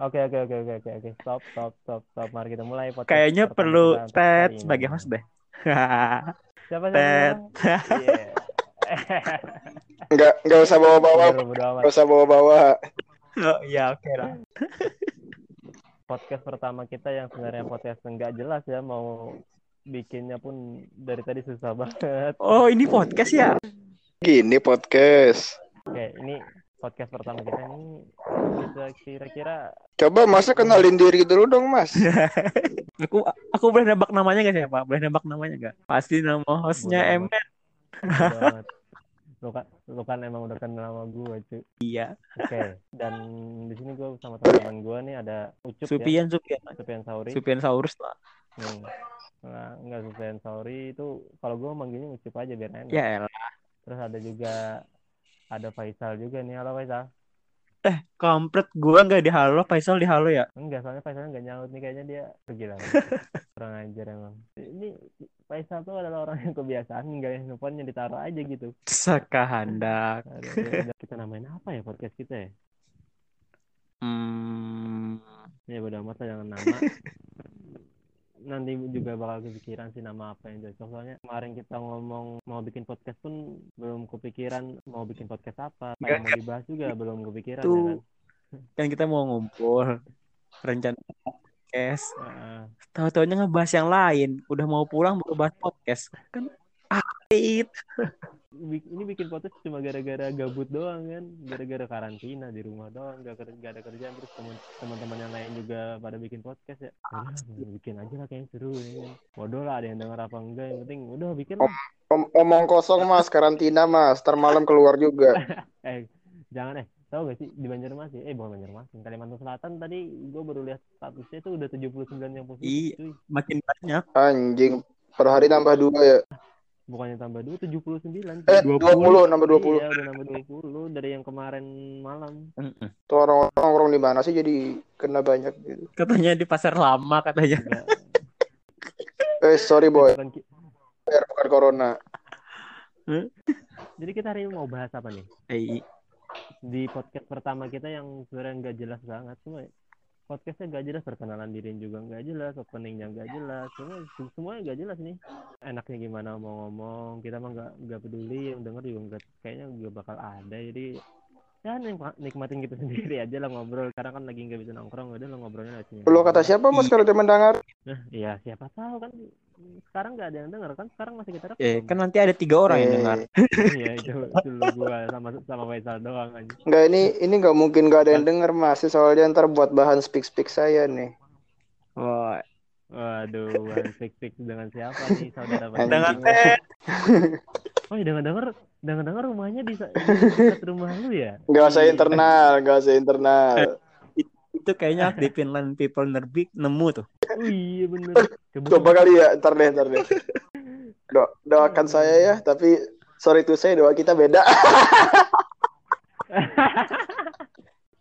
Oke oke oke oke oke oke stop stop stop stop mari kita mulai podcast Kayaknya perlu Ted sebagai host deh. Siapa Ted. siapa? Iya. Nggak nggak usah bawa-bawa, Bodo- bodo amat. nggak usah bawa-bawa. oh iya oke lah. Podcast pertama kita yang sebenarnya podcast nggak jelas ya mau bikinnya pun dari tadi susah banget. Oh ini podcast ya? Gini podcast. Oke ini podcast pertama kita ini bisa kira-kira Coba masa kenalin diri dulu dong, Mas. Aku aku boleh nebak namanya gak sih Pak? Boleh nebak namanya gak? Pasti nama hostnya amat. Lu kan, lu kan emang udah kenal sama gue cuy. Iya. Oke, dan di sini gue sama teman-teman gue nih ada Ucup ya, Supian Supian. Supian Sauri. Supian Saurus lah. Hmm. Nah, enggak Supian Sauri itu kalau gue manggilnya Ucup aja biar enak. Ya elah. Terus ada juga ada Faisal juga nih. Halo Faisal. Kampret gua nggak di halo, Faisal di halo ya. Enggak, soalnya Faisal nggak nyaut nih kayaknya dia pergi lah. Kurang ajar emang. Ini Faisal tuh adalah orang yang kebiasaan nggak handphonenya ditaruh aja gitu. Sekahandak. Aduh, ya kita namain apa ya podcast kita ya? Hmm. Ya udah amat lah jangan nama. Nanti juga bakal kepikiran sih nama apa yang cocok. Soalnya kemarin kita ngomong mau bikin podcast pun belum kepikiran mau bikin podcast apa. Apa yang mau dibahas juga belum kepikiran ya Tuh. kan. Kan kita mau ngumpul. Rencana podcast. Heeh. Tahu-taunya ngebahas yang lain. Udah mau pulang baru bahas podcast. Kan ait. Bik- ini bikin podcast cuma gara-gara gabut doang kan gara-gara karantina di rumah doang gak, gak ada kerjaan terus teman-teman yang lain juga pada bikin podcast ya udah bikin aja lah kayaknya seru ya kan bodoh lah ada yang denger apa enggak yang penting udah bikin lah Om- omong kosong, Mas. Karantina, Mas. Ntar malam keluar juga. eh jangan eh tahu gak sih di Banjarmasin eh bukan Banjarmasin Kalimantan Selatan tadi gue baru lihat statusnya itu udah 79 yang positif Iya. Makin banyak. Anjing. Per hari nambah dua ya. Bukannya tambah dua 79 Eh, 20. 20, nambah 20. iya udah nambah 20 dari yang kemarin malam. Tuh orang-orang orang di mana sih jadi kena banyak gitu. Katanya di pasar lama katanya. Enggak. Eh, sorry boy. Bukan Biar bukan corona. Jadi kita hari ini mau bahas apa nih? Eh, Di podcast pertama kita yang sebenarnya nggak jelas banget, cuma podcastnya nggak jelas, perkenalan diri juga nggak jelas, openingnya nggak jelas, semua semuanya nggak jelas nih. Enaknya gimana mau ngomong, kita mah nggak nggak peduli, yang denger juga nggak kayaknya nggak bakal ada. Jadi ya nik- nikmatin kita sendiri aja lah ngobrol. Karena kan lagi nggak bisa nongkrong, udah lo ngobrolnya sini. Lo kata siapa, Mas, kalau dia mendengar? Nah, iya siapa tahu kan sekarang nggak ada yang denger kan sekarang masih kita rekam. eh kan nanti ada tiga orang yang Eh, dengar. Iya itu itu lu gua sama sama Faisal doang aja. Enggak, ini ini nggak mungkin nggak ada yang denger, Mas. Soalnya ntar buat bahan speak-speak saya nih. Wah, Waduh, one fix fix dengan siapa nih saudara dengan? Ted. Oh, ya dengar dengar dengar dengar rumahnya di, di dekat rumah lu ya? Nggak usah internal, nggak usah internal. Itu kayaknya di Finland People Nerbik nemu tuh. Oh iya bener. Coba, Coba kali ya, ntar deh, ntar deh. Do doakan saya ya, tapi sorry tuh saya doa kita beda.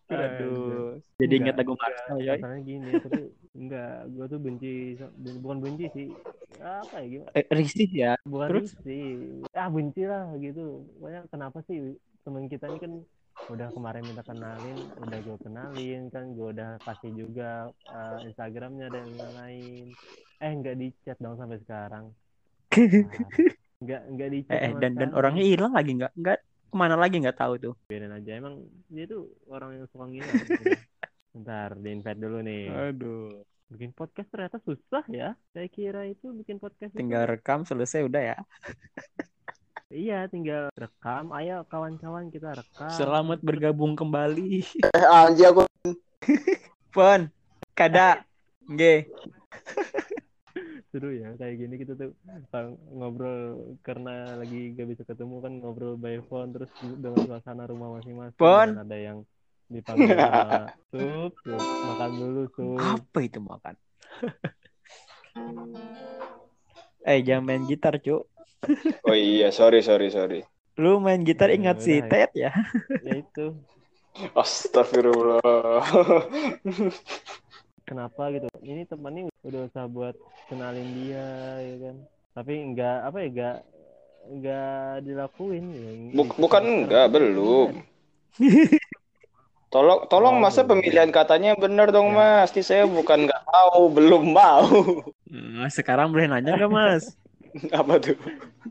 Aduh. Jadi ingat lagu Marcel ya. Masalahnya gini, tapi enggak, gua tuh benci ben- bukan benci sih. Apa ya gimana? Eh, risih ya. Bukan Terus? benci. Ah, benci lah gitu. Pokoknya kenapa sih teman kita ini kan udah kemarin minta kenalin, udah gue kenalin kan, gue udah kasih juga eh, Instagramnya dan lain-lain. Eh, nggak di chat dong sampai sekarang. Nggak nggak di chat Eh, eh, dan dan orangnya hilang lagi nggak nggak ke mana lagi nggak tahu tuh. biarin aja. Emang dia tuh orang yang suka gini. Ntar di invite dulu nih. Aduh. Bikin podcast ternyata susah ya. Saya kira itu bikin podcast itu- Tinggal rekam selesai udah ya. Iya, tinggal rekam. Ayo kawan-kawan kita rekam. Selamat bergabung kembali. Eh, anjing aku Pon, kada, nge. seru ya kayak gini kita tuh ngobrol karena lagi gak bisa ketemu kan ngobrol by phone terus dengan suasana rumah masing-masing Pon. Dan ada yang dipanggil sama sup, sup makan dulu sup Apa itu makan? eh, jangan main gitar, Cuk. Oh iya, sorry, sorry, sorry. Lu main gitar Ya ingat si ya. Ted ya? ya itu Astagfirullah. kenapa gitu ini temannya udah usah buat kenalin dia ya kan tapi enggak apa ya enggak enggak dilakuin ya. Buk- bukan enggak, belum. Tolong, tolong Oh, masa pemilihan katanya benar dong Ya. mas. Ini saya bukan nggak tahu, belum mau. Nah, sekarang boleh nanya nggak mas? Apa tuh?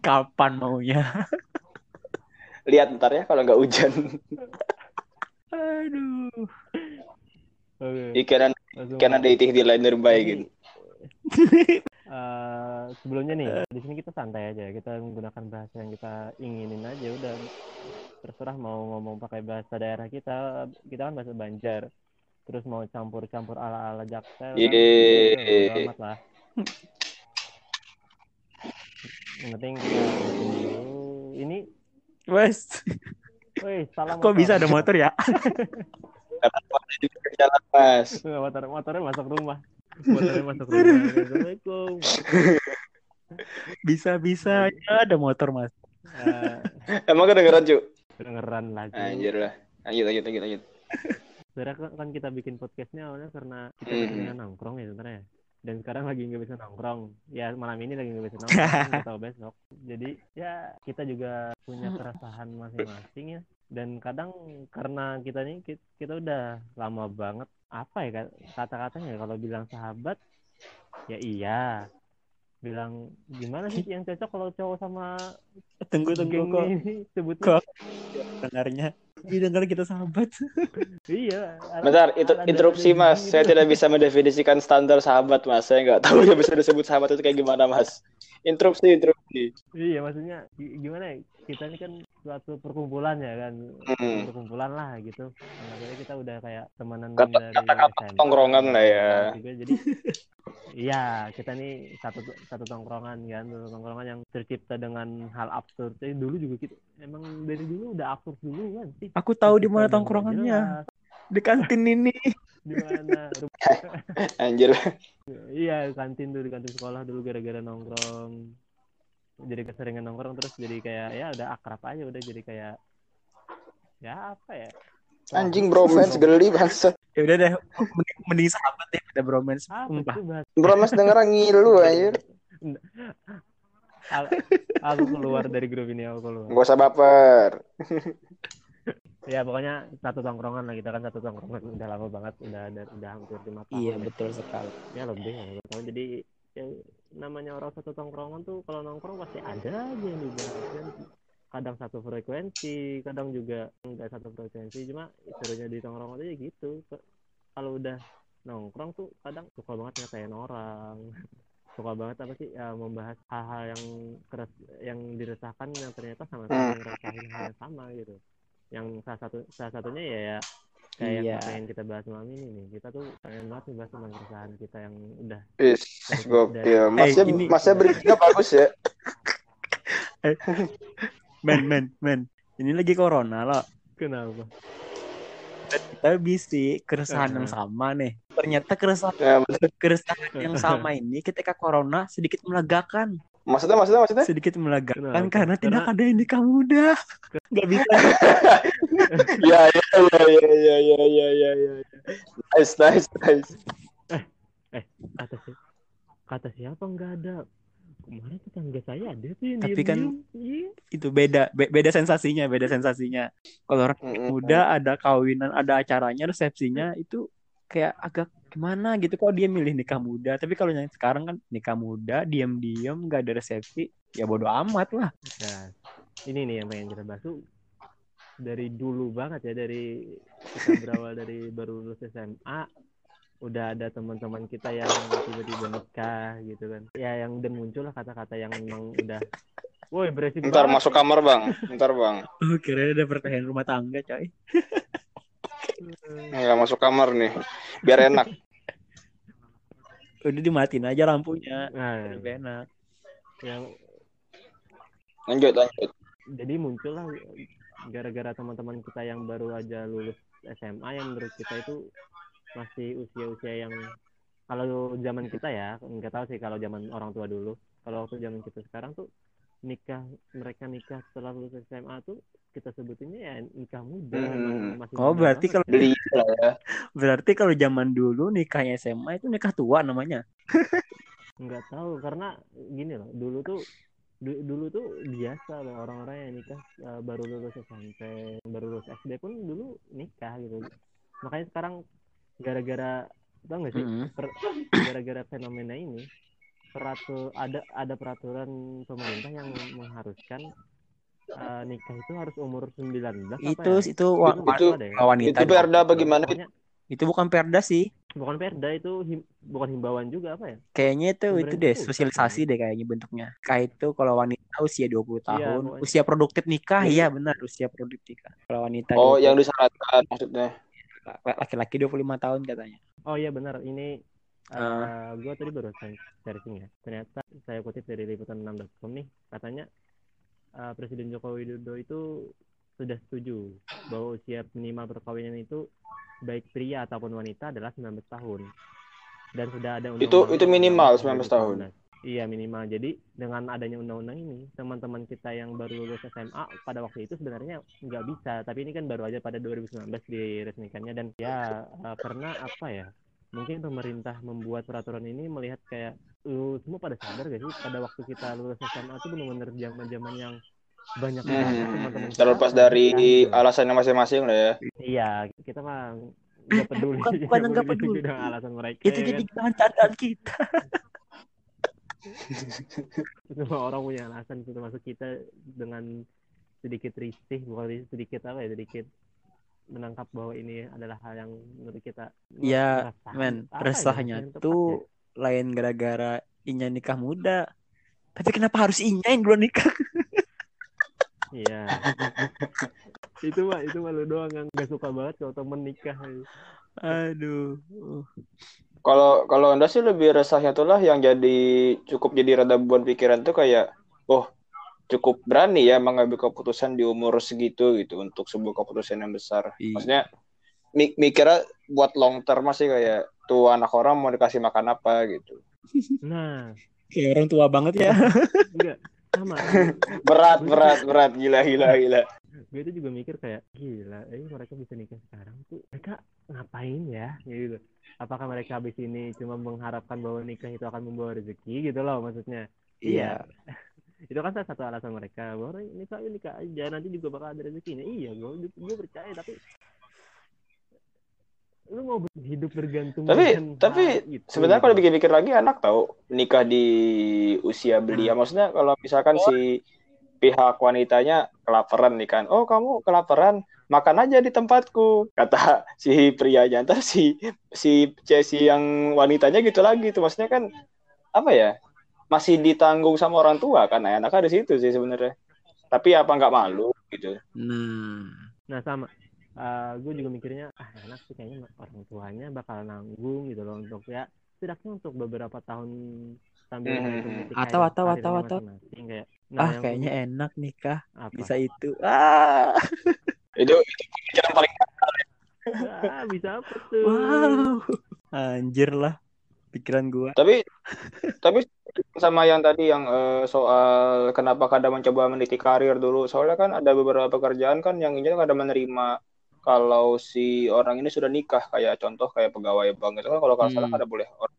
Kapan maunya? Lihat ntar ya kalau nggak hujan. Aduh. Oke. Ikan ikan ada itih di liner baik gitu. Eh, sebelumnya nih di sini kita santai aja kita menggunakan bahasa yang kita inginin aja udah terserah mau ngomong pakai bahasa daerah kita kita kan bahasa Banjar terus mau campur-campur ala-ala Jaksel kan, amat lah yang penting kita ini Wes, woi salam kok bisa ada motor ya? Karena ada di jalan mas. motor motornya masuk rumah motornya masuk rumah assalamualaikum Bisa-bisa ya ada motor mas. Eh, Emang kedengeran cu? kedengeran lagi Anjir lah. Lanjut lanjut lanjut lanjut. sebenarnya kan, kita bikin podcastnya awalnya karena kita bikinnya nongkrong ya sebenarnya dan sekarang lagi nggak bisa nongkrong. Ya malam ini lagi nggak bisa nongkrong tahu besok. Jadi ya kita juga punya keresahan masing-masing ya. Dan kadang karena kita nih kita, kita udah lama banget apa ya ka- kata-katanya kalau bilang sahabat ya iya. Bilang gimana sih yang cocok kalau cowok sama Tunggu tunggu kok kok dengarnya. Didengar kita sahabat. iya Bentar, itu interupsi mas. Saya gitu. tidak bisa mendefinisikan standar sahabat mas. Saya nggak tahu yang bisa disebut sahabat itu kayak gimana mas. Interupsi, interupsi. Iya maksudnya gi- gimana ya kita ini kan suatu perkumpulan ya kan Hmm. perkumpulan lah gitu nah, akhirnya kita udah kayak temenan Kata- dari kata-kata SMA, tongkrongan lah ya. juga jadi iya kita nih satu satu tongkrongan kan satu tongkrongan yang tercipta dengan hal absurd jadi dulu juga kita emang dari dulu udah absurd dulu kan sih Aku tahu di mana tongkrongannya. Di kantin ini. di mana Anjir. iya kantin dulu di kantin sekolah dulu gara-gara nongkrong jadi keseringan nongkrong terus jadi kayak ya udah akrab aja udah jadi kayak ya apa ya Anjing bromance geli bangsa. Ya udah deh, mending, mending sahabat deh, ada bromance. apa Bromance denger ngilu anjir. Al- aku keluar dari grup ini aku keluar. Gak usah baper. ya pokoknya satu tongkrongan lah kita kan satu tongkrongan. Udah lama banget udah ada udah hampir lima tahun Iya ya. betul sekali. ya lebih ya tahun jadi ya, namanya orang satu tongkrongan tuh kalau nongkrong pasti ada aja yang dibahas kan kadang satu frekuensi kadang juga enggak satu frekuensi. Cuma serunya di tongkrongan aja gitu. Kalau udah nongkrong tuh kadang suka banget ngatain orang suka banget apa sih ya, membahas hal-hal yang keras yang diresahkan yang ternyata sama-sama Hmm. ngerasain hal yang sama gitu yang salah satu salah satunya ya, ya kayak Iya. yang pengen kita bahas malam ini nih kita tuh pengen banget membahas tentang keresahan kita yang udah Is, gokil. Masnya, Eh, ini- masnya bridging-nya bagus ya. Men, men, men. Ini lagi corona loh. kenapa Kita bisa keresahan yang Eh. sama nih. Ternyata keresahan Ya, keresahan yang sama ini ketika corona sedikit melegakan. maksudnya, maksudnya, maksudnya? Sedikit melegakan Kenapa? karena tidak Karena- ada yang nikah muda. Gak bisa. Ya, ya, ya, ya, ya, ya, ya, ya, ya. Nice, nice, nice. kata si kata siapa nggak ada kemarin tetangga saya ada tuh yang Tapi kan- diem-diem. Iya. Itu beda, be- beda sensasinya, beda sensasinya. Kalau orang Mm-mm. muda ada kawinan, ada acaranya, resepsinya itu kayak agak gimana gitu kok dia milih nikah muda? Tapi kalau yang sekarang kan nikah muda diam-diam nggak ada resepsi ya bodo amat lah. Nah, ini nih yang pengen kita bahas tuh dari dulu banget ya dari kita berawal dari baru lulus SMA udah ada teman-teman kita yang tiba-tiba nikah gitu kan. Ya yang udah muncul lah kata-kata yang memang udah woi beresik Ntar banget. masuk kamar bang, ntar bang. oh kira ada pertanyaan rumah tangga coy Nggak masuk kamar nih, biar enak. udah dimatiin aja lampunya. Nah, lebih enak. Yang Lanjut, lanjut. jadi muncul lah gara-gara teman-teman kita yang baru aja lulus SMA yang menurut kita itu masih usia-usia yang kalau zaman kita ya nggak tahu sih kalau zaman orang tua dulu. Kalau waktu zaman kita sekarang tuh nikah mereka nikah setelah lulus SMA tuh kita sebutinnya ya nikah muda Hmm. emang masih oh berarti kalau Beli ya. berarti kalau zaman dulu nikahnya SMA itu nikah tua namanya? Nggak tahu karena gini loh dulu tuh du- dulu tuh biasa loh orang-orang yang nikah uh, baru lulus SMP baru lulus SD pun dulu nikah gitu. Makanya sekarang gara-gara tau gak sih? Per- gara-gara fenomena ini peratu ada ada peraturan pemerintah yang mengharuskan eh, nikah itu harus umur 19 apa Itu ya? itu wa- Itu- wa- itu ya? wanita. Itu perda apa gimana? Pokoknya Itu bukan perda sih. bukan perda itu him- bukan himbauan juga apa ya Kayaknya itu itu Pemerintah deh pusat sosialisasi deh kayaknya bentuknya. Nikah itu kalau wanita usia 20 tahun, Iya, pokoknya. usia produktif nikah, iya benar, usia produktif nikah. Kalau wanita Oh, 20 yang disyaratkan maksudnya. laki-laki 25 tahun katanya. oh iya benar ini Ah. gue tadi baru searching ya ternyata saya kutip dari liputan6.com nih katanya eh, Presiden Joko Widodo itu sudah setuju bahwa usia minimal perkawinan itu baik pria ataupun wanita adalah 19 tahun dan sudah ada Itu- undang-undang itu minimal tahun 19 tahun. 2019. Iya minimal. Jadi dengan adanya undang-undang ini, teman-teman kita yang baru lulus SMA pada waktu itu sebenarnya nggak bisa. Tapi ini kan baru aja pada 2019 diresmikannya dan ya eh, karena apa ya? Mungkin pemerintah membuat peraturan ini melihat kayak lu semua pada sadar gak sih pada waktu kita lulus SMA itu benar-benar zaman-zaman yang banyak teman-teman Hmm, kita terlepas dari nikah gitu. alasannya masing-masing lah ya. Iya, kita mah nggak peduli. Bukan- bukan nggak peduli. dengan alasan mereka. Itu ya jadi kan? bahan candaan kita. semua orang punya alasan termasuk kita dengan sedikit risih bukan risih, sedikit apa ya sedikit menangkap bahwa ini adalah hal yang menurut kita Ya, men, Apa ya, resahnya tepat tuh lain gara-gara Inya nikah muda. Tapi kenapa harus Inya yang duluan nikah? ya? iya itu mah itu mah lu doang yang gak suka banget kalau temen nikah Aduh. Kalau kalau Anda sih lebih resahnya tuh lah yang jadi cukup jadi rada beban pikiran tuh kayak oh cukup berani ya mengambil keputusan di umur segitu gitu untuk sebuah keputusan yang besar. Iya. Maksudnya mi- mikirnya buat long term masih kayak tuh anak orang mau dikasih makan apa gitu. nah Kayak orang tua banget ya. enggak sama Berat berat berat gila gila gila. gue itu juga mikir kayak gila eh mereka bisa nikah sekarang tuh mereka ngapain ya gitu apakah mereka habis ini cuma mengharapkan bahwa nikah itu akan membawa rezeki gitu loh maksudnya Iya. Itu kan salah satu alasan mereka bahwa nikah ya nikah aja nanti juga bakal ada rezekinya iya gue gue percaya tapi lu mau hidup bergantung Tapi- dengan tapi itu, Sebenarnya gitu. kalau pikir-pikir lagi anak tahu nikah di usia belia. Maksudnya kalau misalkan si pihak wanitanya kelaparan nih kan. Oh, kamu kelaparan, makan aja di tempatku. Kata si prianya ntar si si si yang wanitanya gitu lagi tuh. Maksudnya kan apa ya? Masih ditanggung sama orang tua kan. Nah, enaknya di situ sih sebenarnya. Tapi apa nggak malu gitu. Nah. Nah sama, gue juga mikirnya ah enak sih kayaknya orang tuanya bakal nanggung gitu loh untuk ya setidaknya untuk beberapa tahun sambil Hmm. mengikuti Atau- atau- atau- atau. kayak ah, yang kayaknya kedua, enak nikah. apa? Bisa itu. Ah. Itu itu pikiran paling ah bisa apa tuh Wow. Anjir lah pikiran gua. tapi tapi sama yang tadi yang eh, soal kenapa kadang mencoba meniti karir dulu soalnya kan ada beberapa pekerjaan kan yang ini ada menerima kalau si orang ini sudah nikah kayak contoh kayak pegawai bank itu kan kalau kalau salah Hmm. ada boleh orang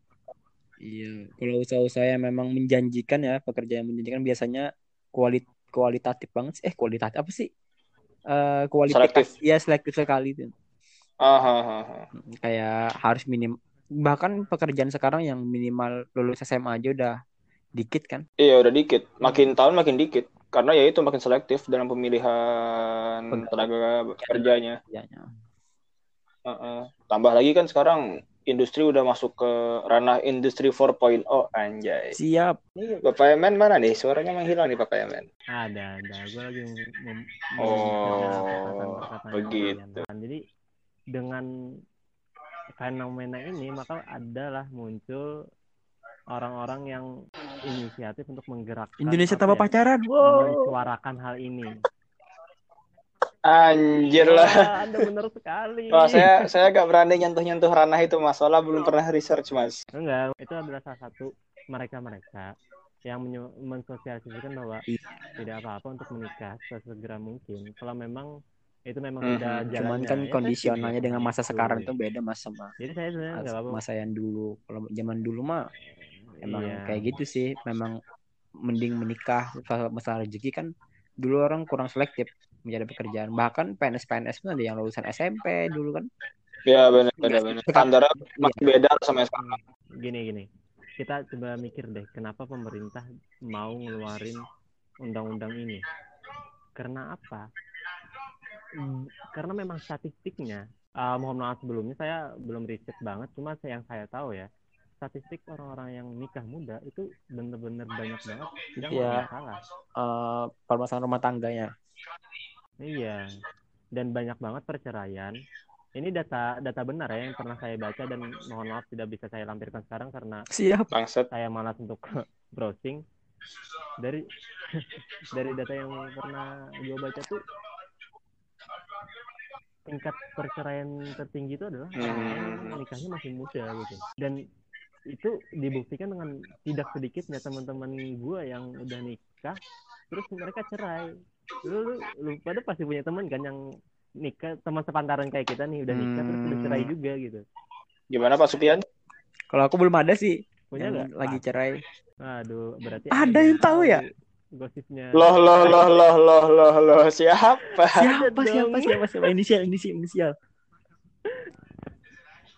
Iya, kalau usaha-usaha yang memang menjanjikan ya, pekerjaan yang menjanjikan biasanya kualit kualitatif banget sih. Eh, kualitatif apa sih? Eh, kualitas Selektif. ya selektif sekali itu. ah, ah, ah, ah. Kayak harus minim bahkan pekerjaan sekarang yang minimal lulus SMA aja udah dikit kan. iya udah dikit makin tahun makin dikit karena ya itu makin selektif dalam pemilihan Pegawai. tenaga kerjanya kerjanya. Heeh. tambah lagi kan sekarang industri udah masuk ke ranah industri 4.0 anjay Siap. Ini Bapak Emen mana nih? Suaranya menghilang nih Bapak Emen. ada ada gue lagi mem- mem- Oh, begitu. jadi dengan fenomena ini maka adalah muncul orang-orang yang inisiatif untuk menggerakkan Indonesia tanpa pacaran. Wow. mensuarakan hal ini Anjir lah. Wah, anda benar sekali Wah, saya saya gak berani nyentuh-nyentuh ranah itu Mas. Soalnya belum pernah research Mas. enggak itu adalah salah satu mereka-mereka yang mensosialisasikan bahwa tidak apa-apa untuk menikah sesegera mungkin kalau memang itu memang Mhm. udah Cuman jalannya kan ya kondisionalnya dengan masa itu. sekarang tuh beda mas sama jadi saya sebenarnya nggak apa-apa masa yang dulu. Kalau zaman dulu mah emang Iya. kayak gitu sih. Memang mending menikah masalah, rezeki kan dulu orang kurang selektif mencari pekerjaan. Bahkan PNS PNS pun ada yang lulusan SMP dulu kan. Ya benar benar benar. Standarnya masih beda sama sekarang. gini gini kita coba mikir deh kenapa pemerintah mau ngeluarin undang-undang ini karena apa Hmm, karena memang statistiknya uh, mohon maaf sebelumnya saya belum riset banget cuma yang saya tahu ya statistik orang-orang yang nikah muda itu bener-bener banyak banget yang Iya. masalah Eh, permasalahan rumah tangganya. iya dan banyak banget perceraian ini data data benar ya yang pernah saya baca dan mohon maaf tidak bisa saya lampirkan sekarang karena Siap. Bangsat. saya malas untuk browsing dari dari data yang pernah gue baca tuh tingkat perceraian tertinggi itu adalah Hmm. nikahnya masih muda gitu dan itu dibuktikan dengan tidak sedikitnya teman-teman gue yang udah nikah terus mereka cerai lu, lu, lu pada pasti punya teman kan yang nikah teman sepantaran kayak kita nih udah nikah terus udah Hmm. cerai juga gitu Gimana Pak Supian? Kalau aku belum ada sih punya yang nggak lagi cerai. Aduh, berarti Ada yang tahu ya? Gosipnya. Loh loh loh loh loh loh loh siapa? Siapa dong. siapa siapa siapa inisial inisial inisial.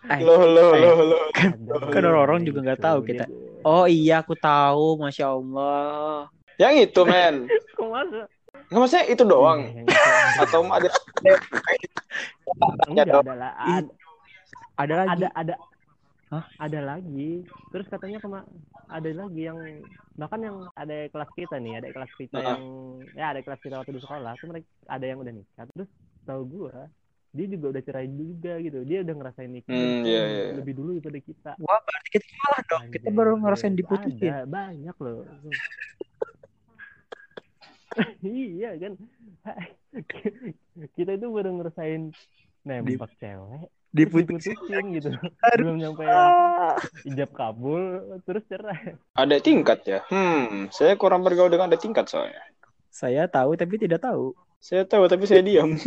Eh, Loh loh Eh. loh loh. Ada Kan orang-orang juga nggak tahu kita. Oh iya aku tahu, masya Allah. Yang itu men. Kok masa? Nggak maksudnya itu doang. Iya. Atau ada dong. ada lah. Ih, Ada Ada lagi. ada ada Hah? ada lagi. Terus katanya kema ada lagi yang bahkan yang ada kelas kita nih, ada kelas kita Heeh. yang ya ada kelas kita waktu di sekolah tuh mereka ada yang udah nikah. Terus tahu gua dia juga udah cerai juga gitu. Dia udah ngerasain nikah Hmm, lebih- iya, iya. lebih dulu daripada kita. Wah berarti kita kalah dong. Kita Anjay, baru ngerasain diputusin. Ada banyak loh. iya kan. kita itu baru ngerasain nembak cewek, Diputusin. diputusin gitu. Aduh. Belum nyampe Ah. ijab kabul terus cerai. ada tingkat ya. Hmm, saya kurang bergaul dengan ada tingkat soalnya. Saya tahu tapi tidak tahu. Saya tahu tapi saya diam.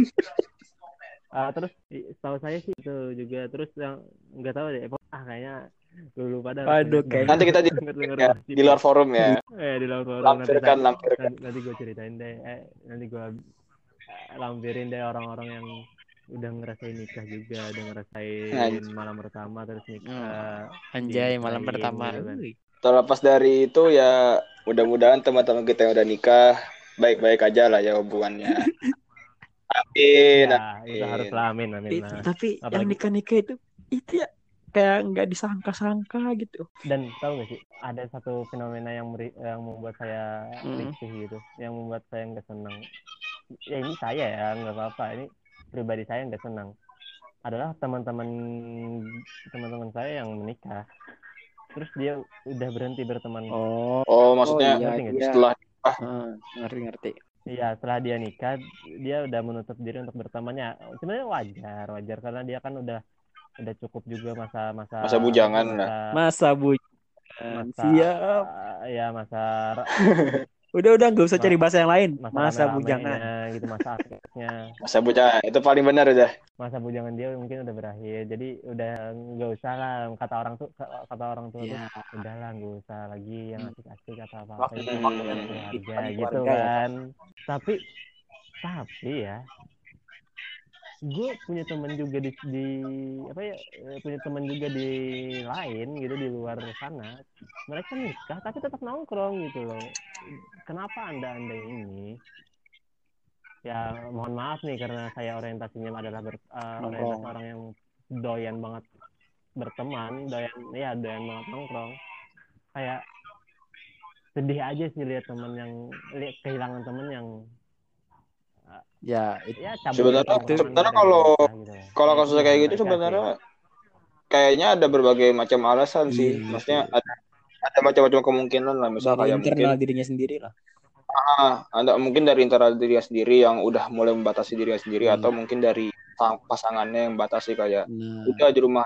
Ah terus setahu saya sih itu juga terus yang nggak tahu deh. Ah kayaknya dulu pada Waduh, kayaknya- Nanti kita di, ya, di luar forum ya. eh di luar forum nanti, Lampirkan, tak- lampirkan. nanti, nanti gue ceritain deh eh, nanti gue lampirin deh orang-orang yang udah ngerasain nikah juga udah ngerasain Anjir. malam pertama terus nikah Anjay Iya, malam iya, pertama. gitu kan. Terlepas dari itu ya mudah-mudahan teman-teman kita yang udah nikah baik-baik aja lah ya hubungannya. Amin. ya itu amin. harus lah amin amin lah. tapi yang Apalagi- nikah nikah itu itu ya kayak nggak disangka-sangka gitu. dan tahu gak sih ada satu fenomena yang meri- yang membuat saya Hmm. risih gitu yang membuat saya nggak senang ya ini saya ya nggak apa-apa ini pribadi saya nggak senang adalah teman-teman teman-teman saya yang menikah terus dia udah berhenti berteman Oh, Oh, maksudnya iya, ngerti iya. setelah Heeh, ngerti ngerti. Iya, setelah dia nikah, dia udah menutup diri untuk bertemannya. Sebenarnya wajar, wajar karena dia kan udah udah cukup juga masa masa Masa bujangan masa, Masa bu. masa Siap. ya masa Udah udah nggak usah cari bahasa yang lain. masa, Masa bujangan. gitu masa akhirnya masa bocah itu paling benar udah. masa bujangan dia mungkin udah berakhir jadi udah nggak usah lah kata orang tuh kata orang tua Iya. tuh udahlah nggak usah lagi yang Hmm. asik-asik atau apa waktu keluarga gitu kan tapi tapi ya gue punya temen juga di, di apa ya eh, punya temen juga di lain gitu di luar sana. Mereka nikah tapi tetap nongkrong gitu loh. Kenapa anda anda ini? Ya mohon maaf nih karena saya orientasinya adalah ber, Nongkrong. orientasi orang yang doyan banget berteman doyan ya doyan banget nongkrong. Kayak sedih aja sih lihat temen yang lihat kehilangan temen yang Ya, itu ya Sebenarnya- tongkrongan sebenarnya kalau- gitu loh. Kalau kasusnya itu kayak gitu sebenarnya kayaknya ada berbagai macam alasan sih. Iya. Maksudnya ada, ada macam-macam kemungkinan lah. Misal dari kayak mungkin internal dirinya sendiri lah. ah, ada mungkin dari internal dirinya sendiri yang udah mulai membatasi dirinya sendiri Hmm. atau mungkin dari sang- pasangannya yang membatasi kayak Nah, udah di rumah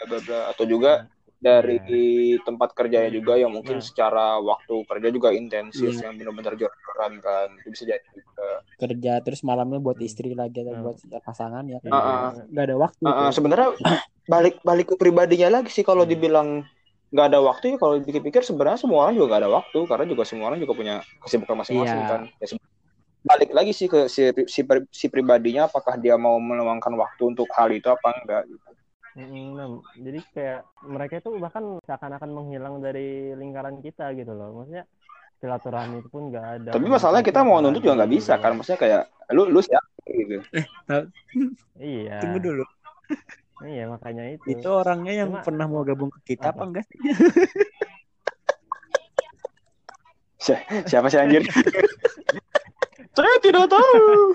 bla bla atau juga dari tempat kerjanya juga yang mungkin Nah. secara waktu kerja juga intensif Iya. yang benar-benar jor-joran kan itu bisa jadi juga. kerja terus malamnya buat istri lagi atau Hmm. buat pasangan ya. Iya. Ah, ah. Nggak ada waktu. Ah, tuh. sebenarnya balik balik ke pribadinya lagi sih kalau Hmm. dibilang nggak ada waktu ya kalau dipikir-pikir sebenarnya semua orang juga nggak ada waktu karena juga semua orang juga punya kesibukan masing-masing Iya. kan ya, balik lagi sih ke si, si, si pribadinya apakah dia mau meluangkan waktu untuk hal itu apa enggak gitu. Mm, Nah, jadi kayak mereka itu bahkan seakan-akan menghilang dari lingkaran kita gitu loh. Maksudnya silaturahmi itu pun nggak ada. Tapi masalahnya kita mau nuntut juga nggak bisa kan. Maksudnya kayak lu lu siapa gitu. Iya. Tunggu dulu. Iya makanya itu. Itu orangnya yang Cuma- pernah mau gabung ke kita apa Apa? enggak? Si- Siapa sih anjir? Saya tidak tahu.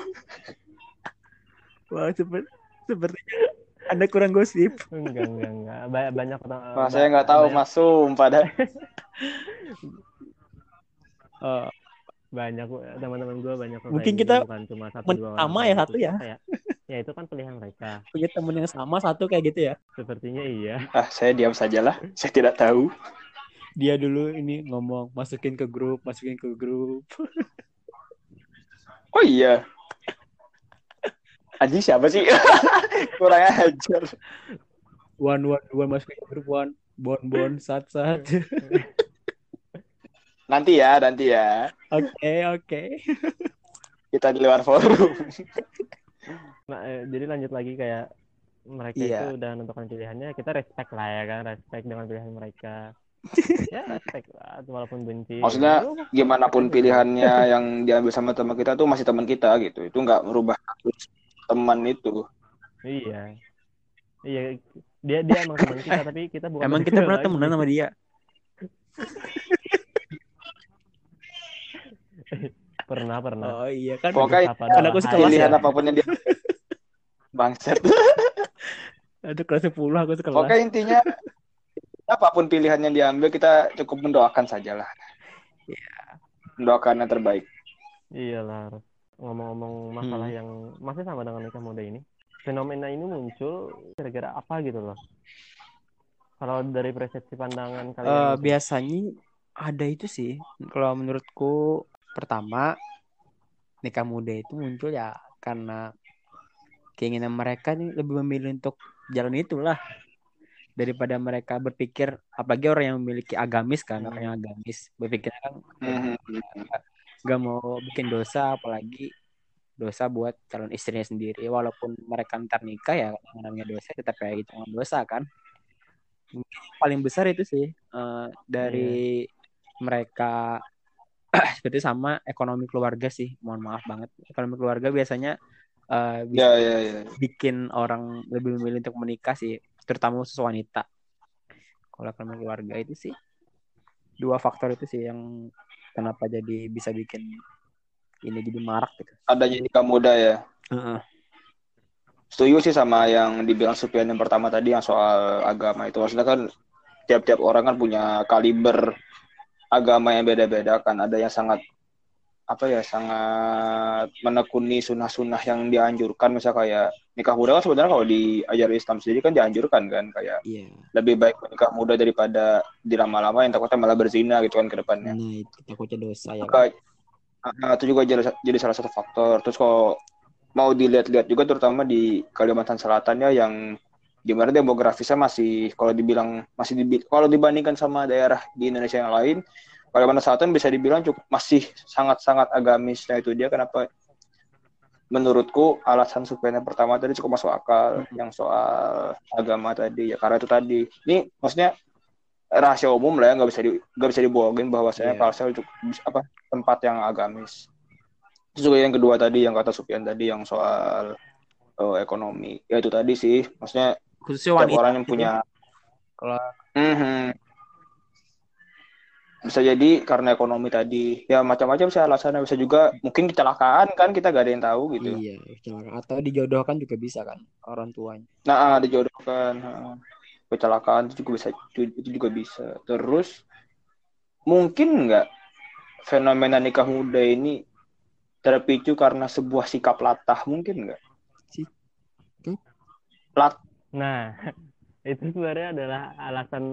Wah, seperti sepertinya Anda kurang gosip. Enggak enggak enggak. Ba- banyak orang. Mas saya nggak tahu banyak, Mas sumpah dah. Oh, Banyak teman-teman gue banyak Mungkin kita bukan cuma satu men- dua orang. sama ya satu ya? Kayak, ya itu kan pilihan mereka. punya temen yang sama satu kayak gitu ya. Sepertinya iya. Ah, saya diam sajalah. Saya tidak tahu. Dia dulu ini ngomong masukin ke grup, masukin ke grup. Oh iya. Anjing siapa sih? Kurang ajar. One one dua masukin ke grup one. Bon bon sat sat. Nanti ya, nanti ya. Oke oke. Kita di luar forum. Nah, eh, jadi lanjut lagi kayak mereka Iya. itu udah menentukan pilihannya, kita respect lah ya kan, respect dengan pilihan mereka. ya respect lah, walaupun benci. Maksudnya, Lu- Gimana pun pilihannya yang diambil sama teman kita tuh masih teman kita gitu. Itu nggak merubah status teman itu. Iya. Iya, dia dia emang teman kita tapi kita bukan Emang kita pernah temenan sama dia. Pernah, pernah. Oh iya kan. Pokoknya kan doang. aku sekelas Pilihan ya. apa pun yang dia Bangset. Aduh kelas 10 aku sekelas. Pokoknya intinya apa pun pilihan yang diambil kita cukup mendoakan sajalah. Mendoakan yang terbaik. Iyalah. Ngomong-ngomong masalah Hmm. yang masih sama dengan nikah muda ini. Fenomena ini muncul gara-gara apa gitu loh. Kalau dari persepsi pandangan kalian Eh, gitu. biasanya ada itu sih. Kalau menurutku pertama nikah muda itu muncul ya karena keinginan mereka nih lebih memilih untuk jalan itulah daripada mereka berpikir apalagi orang yang memiliki agamis kan Hmm. orang yang agamis berpikir kan Mhm. Gak mau bikin dosa apalagi dosa buat calon istrinya sendiri. Walaupun mereka ntar nikah ya namanya dosa tetap kayak gitu dosa kan? Paling besar itu sih eh, dari mereka seperti sama ekonomi keluarga sih. Mohon maaf banget. Ekonomi keluarga biasanya eh, bisa Ya, ya, ya. bikin orang lebih memilih untuk menikah sih terutama khusus wanita. Kalau ekonomi keluarga itu sih dua faktor itu sih yang kenapa jadi bisa bikin ini jadi marak gitu Adanya nikah muda ya. Heeh. Setuju sih sama yang dibilang Supian yang pertama tadi yang soal agama itu. Maksudnya kan tiap-tiap orang kan punya kaliber agama yang beda-beda kan. Ada yang sangat apa ya sangat menekuni sunnah-sunnah yang dianjurkan misalnya kayak nikah muda kan sebenarnya kalau di ajaran Islam sendiri kan dianjurkan kan kayak iya lebih baik menikah muda daripada dilama-lama yang takutnya malah berzina gitu kan ke depannya. nah itu takutnya dosa ya Maka uh, itu juga jadi, jadi salah satu faktor. Terus kalau mau dilihat-lihat juga terutama di Kalimantan Selatan ya yang gimana demografisnya masih kalau dibilang masih dibi kalau dibandingkan sama daerah di Indonesia yang lain Kalimantan Selatan bisa dibilang cukup masih sangat-sangat agamis. Nah itu dia kenapa menurutku alasan supaya yang pertama tadi cukup masuk akal yang soal agama tadi ya karena itu tadi ini maksudnya rahasia umum lah ya nggak bisa di nggak bisa dibohongin bahwasanya Iya. Kalsel cukup apa tempat yang agamis terus juga yang kedua tadi yang kata Supian tadi yang soal eh, ekonomi ya itu tadi sih maksudnya khususnya wanita orang yang gitu. punya kalau Mhm. Bisa jadi karena ekonomi tadi ya macam-macam sih alasannya bisa juga mungkin kecelakaan kan kita gak ada yang tahu gitu iya kecelakaan. atau dijodohkan juga bisa kan orang tuanya nah ah, dijodohkan ah. kecelakaan itu juga bisa itu juga bisa terus mungkin nggak fenomena nikah muda ini terpicu karena sebuah sikap latah mungkin nggak Sikap? lat Nah, itu sebenarnya adalah alasan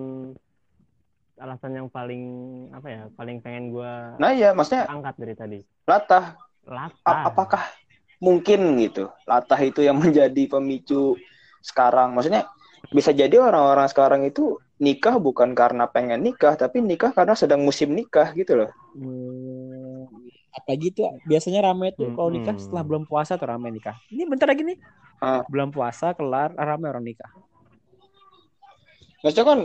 alasan yang paling apa ya, paling pengen gua nah iya maksudnya angkat dari tadi. latah. Latah. A- apakah mungkin gitu? Latah itu yang menjadi pemicu sekarang. Maksudnya bisa jadi orang-orang sekarang itu nikah bukan karena pengen nikah tapi nikah karena sedang musim nikah gitu loh. Hmm, apalagi tuh biasanya rame tuh kalau nikah setelah bulan puasa tuh rame nikah. Ini bentar lagi nih. Ah. bulan puasa kelar rame orang nikah. Maksudnya kan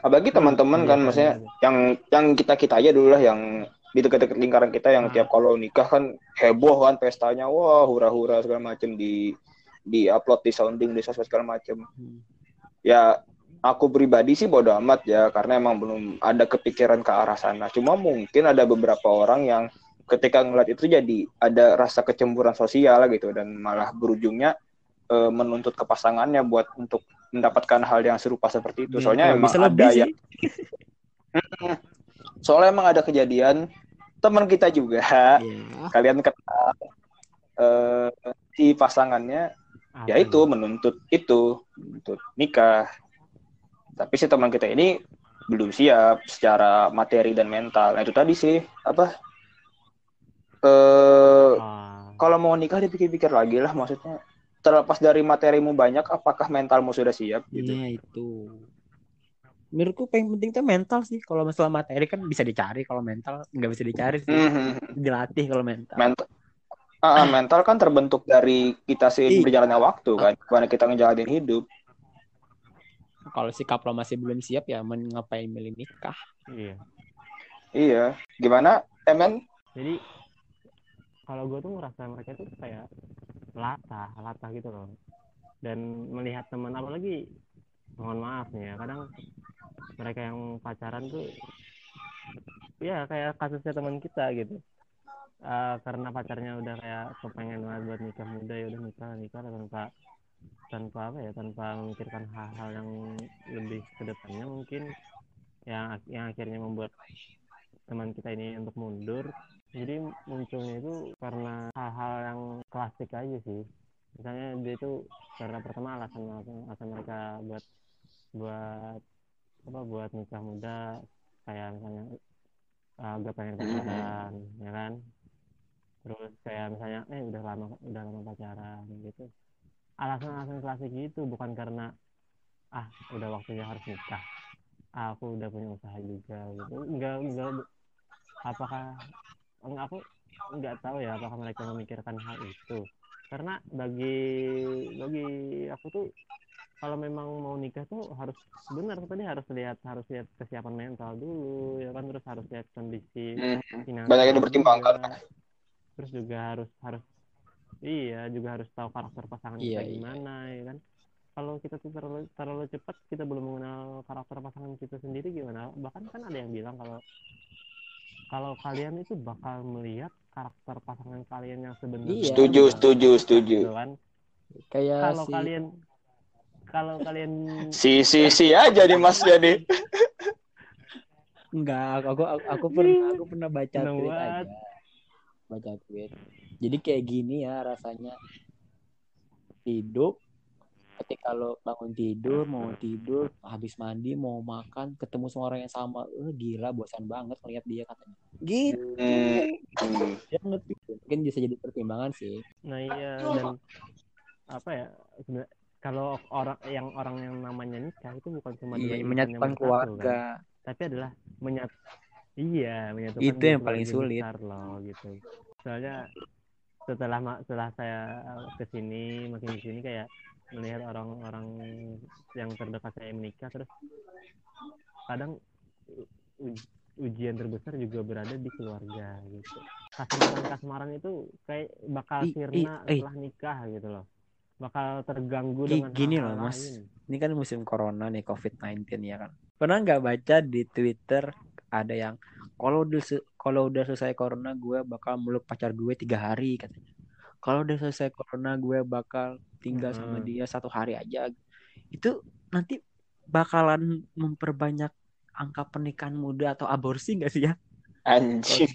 apalagi teman-teman kan Iya, maksudnya iya. yang yang kita kita aja dulu lah yang di dekat-dekat lingkaran kita yang Ah. tiap kalau nikah kan heboh kan pestanya wah hura-hura segala macem di di upload di sounding di sosmed segala macem Hmm. ya aku pribadi sih bodo amat ya karena emang belum ada kepikiran ke arah sana cuma mungkin ada beberapa orang yang ketika ngeliat itu jadi ada rasa kecemburuan sosial gitu dan malah berujungnya eh, menuntut ke pasangannya buat untuk mendapatkan hal yang serupa seperti itu soalnya Kalau emang ada sih. yang soalnya emang ada kejadian teman kita juga Iya. kalian kenal eh, si pasangannya ya Apa itu nih? menuntut itu menuntut nikah tapi si teman kita ini belum siap secara materi dan mental nah itu tadi sih apa eh Ah, kalau mau nikah dipikir-pikir lagi lah maksudnya terlepas dari materimu banyak apakah mentalmu sudah siap gitu Iya itu. Menurutku paling penting tuh mental sih. Kalau masalah materi kan bisa dicari. Kalau mental nggak bisa dicari sih. Mhm. Dilatih kalau mental. mental Ah, ah, mental kan terbentuk dari kita sih Iya. berjalannya waktu kan gimana kita ngejalanin hidup Kalau sikap lo masih belum siap ya men ngapain milih nikah? iya. iya gimana emen Jadi kalau gue tuh ngerasa mereka tuh kayak latah, latah gitu loh. Dan melihat teman apalagi mohon maaf nih ya, kadang mereka yang pacaran tuh ya kayak kasusnya teman kita gitu. Eh, karena pacarnya udah kayak kepengen banget buat nikah muda ya udah nikah nikah tanpa tanpa apa ya tanpa memikirkan hal-hal yang lebih ke depannya mungkin yang yang akhirnya membuat teman kita ini untuk mundur jadi munculnya itu karena hal-hal yang klasik aja sih. Misalnya dia itu karena pertama alasan alasan, mereka buat buat apa buat nikah muda kayak misalnya uh, gak pengen pacaran ya kan? Terus kayak misalnya eh udah lama udah lama pacaran gitu. Alasan-alasan klasik gitu bukan karena ah udah waktunya harus nikah. Ah, aku udah punya usaha juga gitu. Enggak enggak. Apakah aku nggak tahu ya apakah mereka memikirkan hal itu. Karena bagi bagi aku tuh kalau memang mau nikah tuh harus benar tadi harus lihat harus lihat kesiapan mental dulu ya kan? Terus harus lihat kondisi finansial banyak yang dipertimbangkan. juga. terus juga harus harus iya juga harus tahu karakter pasangan Iya, kita iya. gimana ya kan? Kalau kita tuh terlalu terlalu cepat kita belum mengenal karakter pasangan kita sendiri gimana? Bahkan kan ada yang bilang kalau kalau kalian itu bakal melihat karakter pasangan kalian yang sebenarnya Iya. Setuju, Bakal setuju, setuju. gitu kan Kayak kalau si kalian kalau kalian si si si aja nih mas jadi enggak aku aku, aku pernah aku pernah baca Seneng tweet aja. Baca tweet. Jadi kayak gini ya rasanya hidup ketika lo bangun tidur mau tidur habis mandi mau makan ketemu sama orang yang sama eh gila bosan banget melihat dia katanya gitu Hmm, hmm. ngerti mungkin bisa jadi pertimbangan sih Nah iya dan apa ya sebenarnya kalau orang yang orang yang namanya nikah itu bukan cuma iya menyatukan bersatu, keluarga kan. tapi adalah menyat iya menyatukan Itu yang paling sulit. besar loh gitu soalnya setelah setelah saya ke sini makin di sini kayak melihat orang-orang yang terdekat saya menikah terus kadang ujian terbesar juga berada di keluarga gitu. Kasmaran kasmaran itu kayak bakal sirna setelah nikah gitu loh. Bakal terganggu Gi- dengan gini loh, Mas. lain. ini kan musim corona nih covid-19 ya kan. Pernah nggak baca di twitter ada yang kalau udah kalau udah selesai corona gue bakal meluk pacar gue tiga hari katanya kalau udah selesai corona gue bakal tinggal sama Hmm. dia satu hari aja itu nanti bakalan memperbanyak angka pernikahan muda atau aborsi nggak sih ya anjing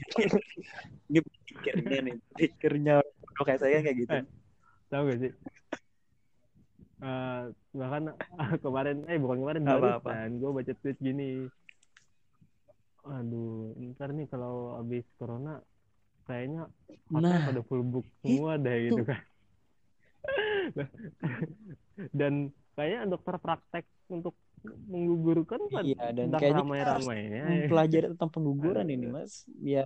ini pikirnya nih pikirnya kayak saya kayak gitu Eh. tahu gak sih Eh, bahkan kemarin eh bukan kemarin Apa-apa? barusan gue baca tweet gini aduh ntar nih kalau habis corona kayaknya hotel nah pada full book semua deh gitu kan. Dan kayaknya dokter praktek untuk menggugurkan kan iya dan kayaknya kita harus ramai-ramainya ya. mempelajari tentang pengguguran ini mas biar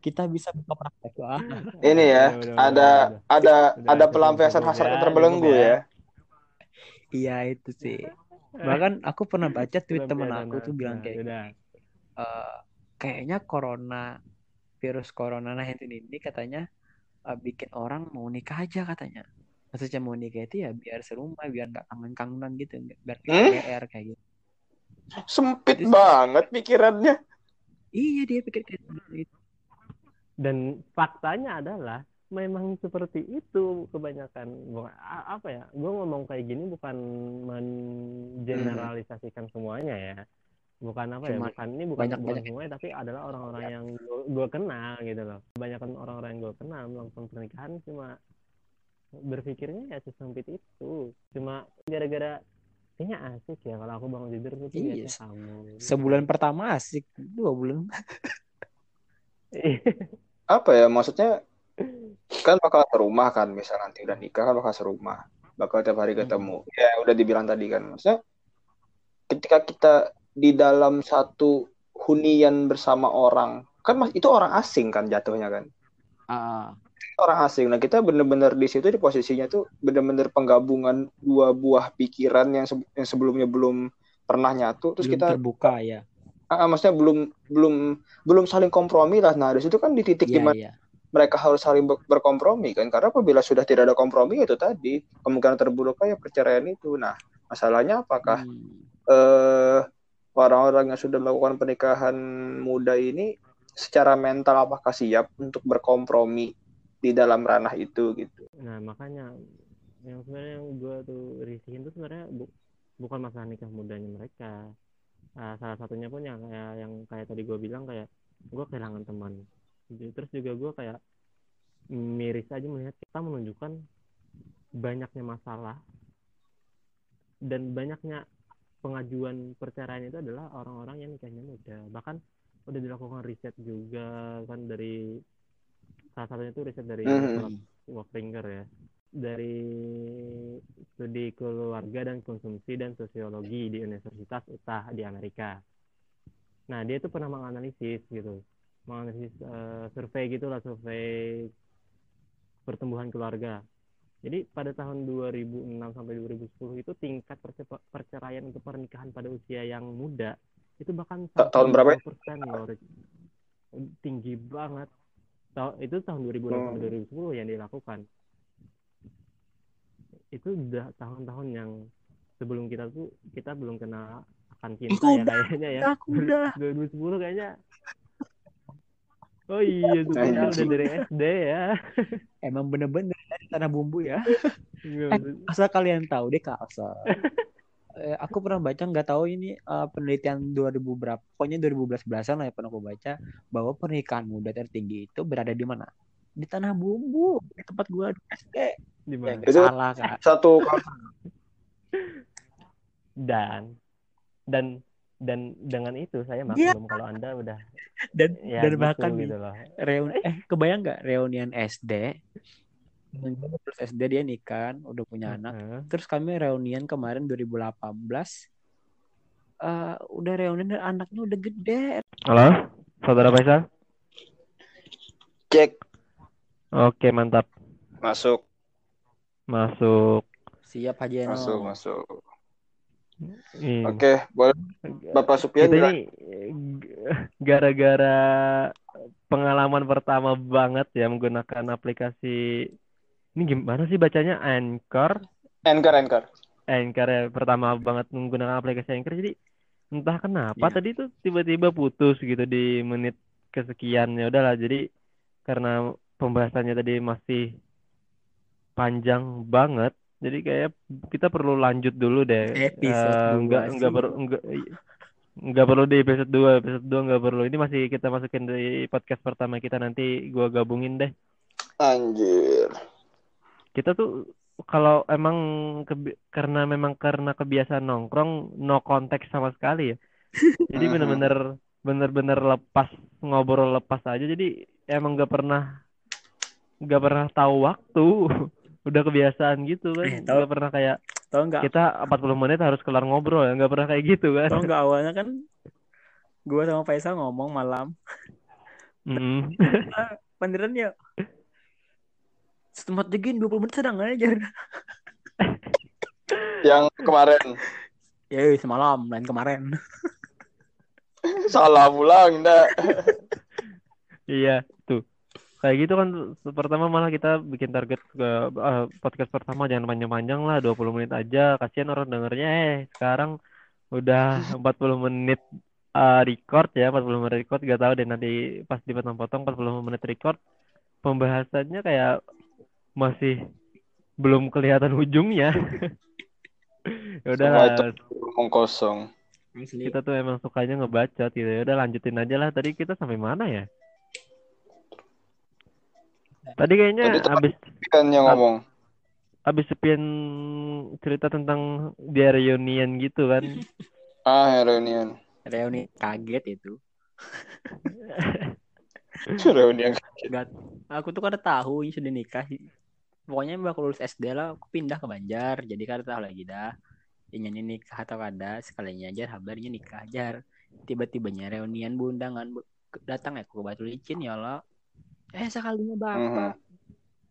kita bisa buka praktek. Wah. Ini ya, Udah, udah, ada udah, ada Udah, ada pelampiasan hasrat ya, yang terbelenggu ya. ya. iya itu sih. Bahkan aku pernah baca tweet temen Pelampiasan aku tuh bilang kayak eh, kayaknya corona virus corona 19 ini katanya eh, bikin orang mau nikah aja katanya maksudnya mau nikah itu ya biar serumah biar nggak kangen-kangenan gitu biar Hmm? GR kayak gitu Sempit sih. banget pikirannya. iya dia pikir kayak gitu dan faktanya adalah memang seperti itu kebanyakan Bukan- apa ya gue ngomong kayak gini bukan mengeneralisasikan semuanya ya bukan apa ya Cuman bukan ini bukan banyak- banyak- semuanya tapi adalah orang-orang yang gue kenal gitu loh. Kebanyakan orang-orang yang gue kenal melakukan pernikahan cuma berpikirnya ya sesempit itu. Cuma gara-gara kayaknya asik ya kalau aku bangun tidur tuh Iya, kamu. Sebulan pertama asik dua bulan. Apa ya maksudnya? Kan bakal serumah kan, misal nanti udah nikah kan bakal serumah, bakal tiap hari ketemu. Ya udah dibilang tadi kan, maksudnya ketika kita di dalam satu hunian bersama orang, kan mas itu orang asing kan jatuhnya kan. ah orang asing. Nah, kita bener-bener di situ di posisinya tuh bener-bener penggabungan dua buah pikiran yang, se- yang sebelumnya belum pernah nyatu. Terus belum kita, terbuka ya ah, maksudnya belum belum belum saling kompromi lah. Nah, di situ kan di titik iya di mana iya mereka harus saling ber- berkompromi kan. Karena apabila sudah tidak ada kompromi itu tadi kemungkinan terburuknya ya perceraian itu. Nah, masalahnya apakah Hmm. eh orang-orang yang sudah melakukan pernikahan muda ini secara mental apakah siap untuk berkompromi di dalam ranah itu gitu? Nah, makanya yang sebenarnya yang gue tuh risihin tuh sebenarnya bu- bukan masalah nikah mudanya mereka. Ah, salah satunya pun yang kayak yang kayak tadi gue bilang kayak gue kehilangan teman. Terus juga gue kayak miris aja melihat kita menunjukkan banyaknya masalah dan banyaknya pengajuan perceraian itu adalah orang-orang yang nikahnya muda. Bahkan udah dilakukan riset juga kan dari salah satunya itu riset dari Mhm. Wofringer ya dari studi keluarga dan konsumsi dan sosiologi di Universitas Utah di Amerika. Nah dia itu pernah menganalisis gitu, menganalisis eh, survei gitulah survei pertumbuhan keluarga. Jadi pada tahun 2006 sampai 2010 itu tingkat perce- perceraian untuk pernikahan pada usia yang muda itu bahkan Ta- tahun berapa ya? 20% loh. Tinggi banget. Itu tahun 2006 sampai Hmm. 2010 yang dilakukan. Itu udah tahun-tahun yang sebelum kita tuh kita belum kenal akan cinta Aku ya udah, kayaknya ya. aku udah 2010 kayaknya. Oh iya, tuh kayaknya udah dari SD ya. emang bener-bener dari tanah bumbu ya. Nggak, Eh, asal kalian tahu deh kalsel Eh, aku pernah baca nggak tahu ini eh, penelitian 2000 berapa pokoknya 2011 belasan lah ya pernah aku baca bahwa pernikahan muda tertinggi itu berada di mana? Di tanah bumbu di tempat gua di SD di ya mana? Itu- salah kan Satu Dan dan dan dengan itu saya Iya. maklum kalau Anda udah dan ya dan gitu, bahkan gitu loh. reuni eh kebayang nggak reunian SD terus SD dia nikah udah punya anak Heeh. terus kami reunian kemarin 2018 eh udah reunian dan anaknya udah gede Halo, Saudara Faisal? cek Oke, mantap. masuk Masuk. siap Haji Eno masuk masuk. Ih. Oke, boleh Bapak Supian Kita ini eh, gara-gara pengalaman pertama banget ya menggunakan aplikasi ini gimana sih bacanya Anchor Anchor Anchor. Anchor ya pertama banget menggunakan aplikasi Anchor jadi entah kenapa Iya. tadi tuh tiba-tiba putus gitu di menit kesekian ya udahlah jadi karena pembahasannya tadi masih panjang banget jadi kayak kita perlu lanjut dulu deh. Episode Eh, dua enggak sih. enggak perlu enggak enggak perlu di episode 2 episode 2 enggak perlu. Ini masih kita masukin di podcast pertama kita nanti gua gabungin deh. Anjir. kita tuh kalau emang kebi- karena memang karena kebiasaan nongkrong no konteks sama sekali ya. Jadi bener-bener bener-bener lepas ngobrol lepas aja. Jadi emang gak pernah gak pernah tahu waktu udah kebiasaan gitu kan Eh, tahu- gak pernah kayak tau nggak kita 40 menit harus kelar ngobrol ya nggak pernah kayak gitu kan tau nggak awalnya kan gua sama Faisal ngomong malam Mm. Panderan ya. Setempat jegin 20 menit sedang aja. Yang kemarin Ya semalam lain kemarin. salah pulang dah. Iya. Kayak gitu kan pertama malah kita bikin target ke eh, podcast pertama jangan panjang-panjang lah 20 menit aja. Kasihan orang dengernya eh sekarang udah 40 menit eh, record ya, 40 menit record gak tahu deh nanti pas dipotong-potong 40 menit record pembahasannya kayak masih belum kelihatan ujungnya. Ya udah kosong. kita tuh emang sukanya ngebacot gitu. Ya udah lanjutin aja lah. Tadi kita sampai mana ya? Tadi kayaknya Tadi tuh- abis Kan yang ngomong. abis sepian cerita tentang dia reunian gitu kan. Ah, ya, reunian. Reuni kaget itu. reunian. Gak, aku tuh kada tahu ini sudah nikah. Pokoknya mbak aku lulus SD lah, aku pindah ke Banjar. Jadi kada tahu lagi dah. Ingin nikah atau kada, sekalinya aja kabarnya nikah aja. Tiba-tibanya reunian bundangan bu- datang ya ke Batu Licin ya Allah. Eh sekalinya bapak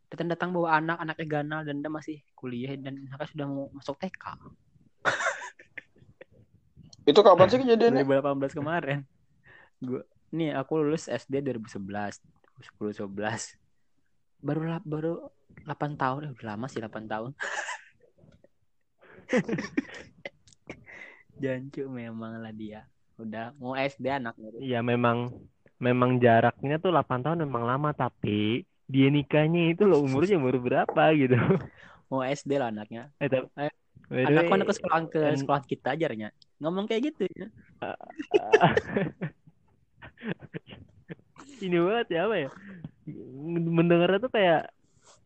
datang-datang bawa anak, anaknya ganal dan dia masih kuliah dan anaknya sudah mau masuk TK. Itu kapan sih kejadiannya? 2018 kemarin. Gua nih aku lulus SD 2011, 10 11. Baru baru 8 tahun, eh, udah lama sih 8 tahun. Jancu memang lah dia. Udah mau SD anaknya. Iya memang memang jaraknya tuh 8 tahun memang lama tapi dia nikahnya itu loh umurnya umur berapa gitu. Mau SD lah anaknya. Eh, tapi, Eh, Anakku anak sekolah ke and- sekolah kita ajarnya. Ngomong kayak gitu ya. ini banget ya apa ya? Mendengarnya tuh kayak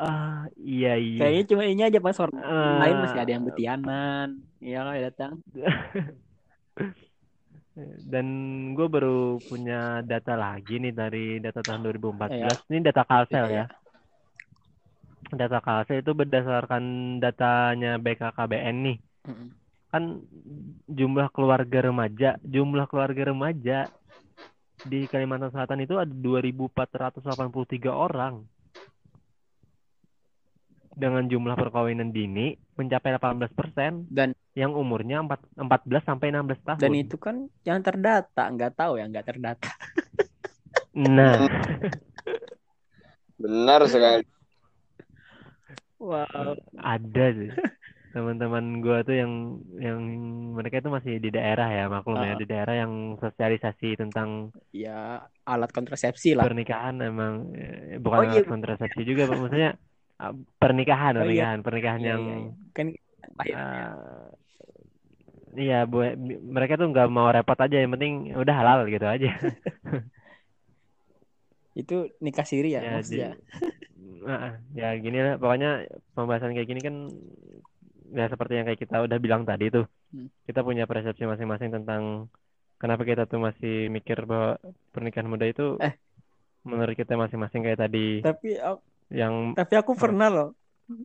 ah iya iya. Kayaknya cuma ini aja pas orang Ah. lain masih ada yang betianan. Iya lah datang. Dan gue baru punya data lagi nih dari data tahun 2014. Iya. Ini data Kalsel Iya. ya. Data Kalsel itu berdasarkan datanya BKKBN nih. Mm-mm. Kan jumlah keluarga remaja, jumlah keluarga remaja di Kalimantan Selatan itu ada 2.483 orang. Dengan jumlah perkawinan dini mencapai 18% Dan yang umurnya 4, 14 sampai 16 tahun. dan itu kan yang terdata, nggak tahu ya nggak terdata. Nah, Benar sekali. Wow. ada sih. Teman-teman gua tuh yang yang mereka itu masih di daerah ya, maklum ya, Ah. di daerah yang sosialisasi tentang Ya alat kontrasepsi lah. pernikahan emang eh, bukan Oh, iya. alat kontrasepsi juga, maksudnya pernikahan, Oh, iya. pernikahan, pernikahan Iya, yang iya, iya. kan ah, iya, bu, mereka tuh nggak mau repot aja, yang penting udah halal gitu aja. itu nikah siri ya, Ya, maksudnya. Nah, ya gini lah, pokoknya pembahasan kayak gini kan ya seperti yang kayak kita udah bilang tadi tuh. Hmm. Kita punya persepsi masing-masing tentang kenapa kita tuh masih mikir bahwa pernikahan muda itu Eh. menurut kita masing-masing kayak tadi Tapi aku- yang tapi aku pernah loh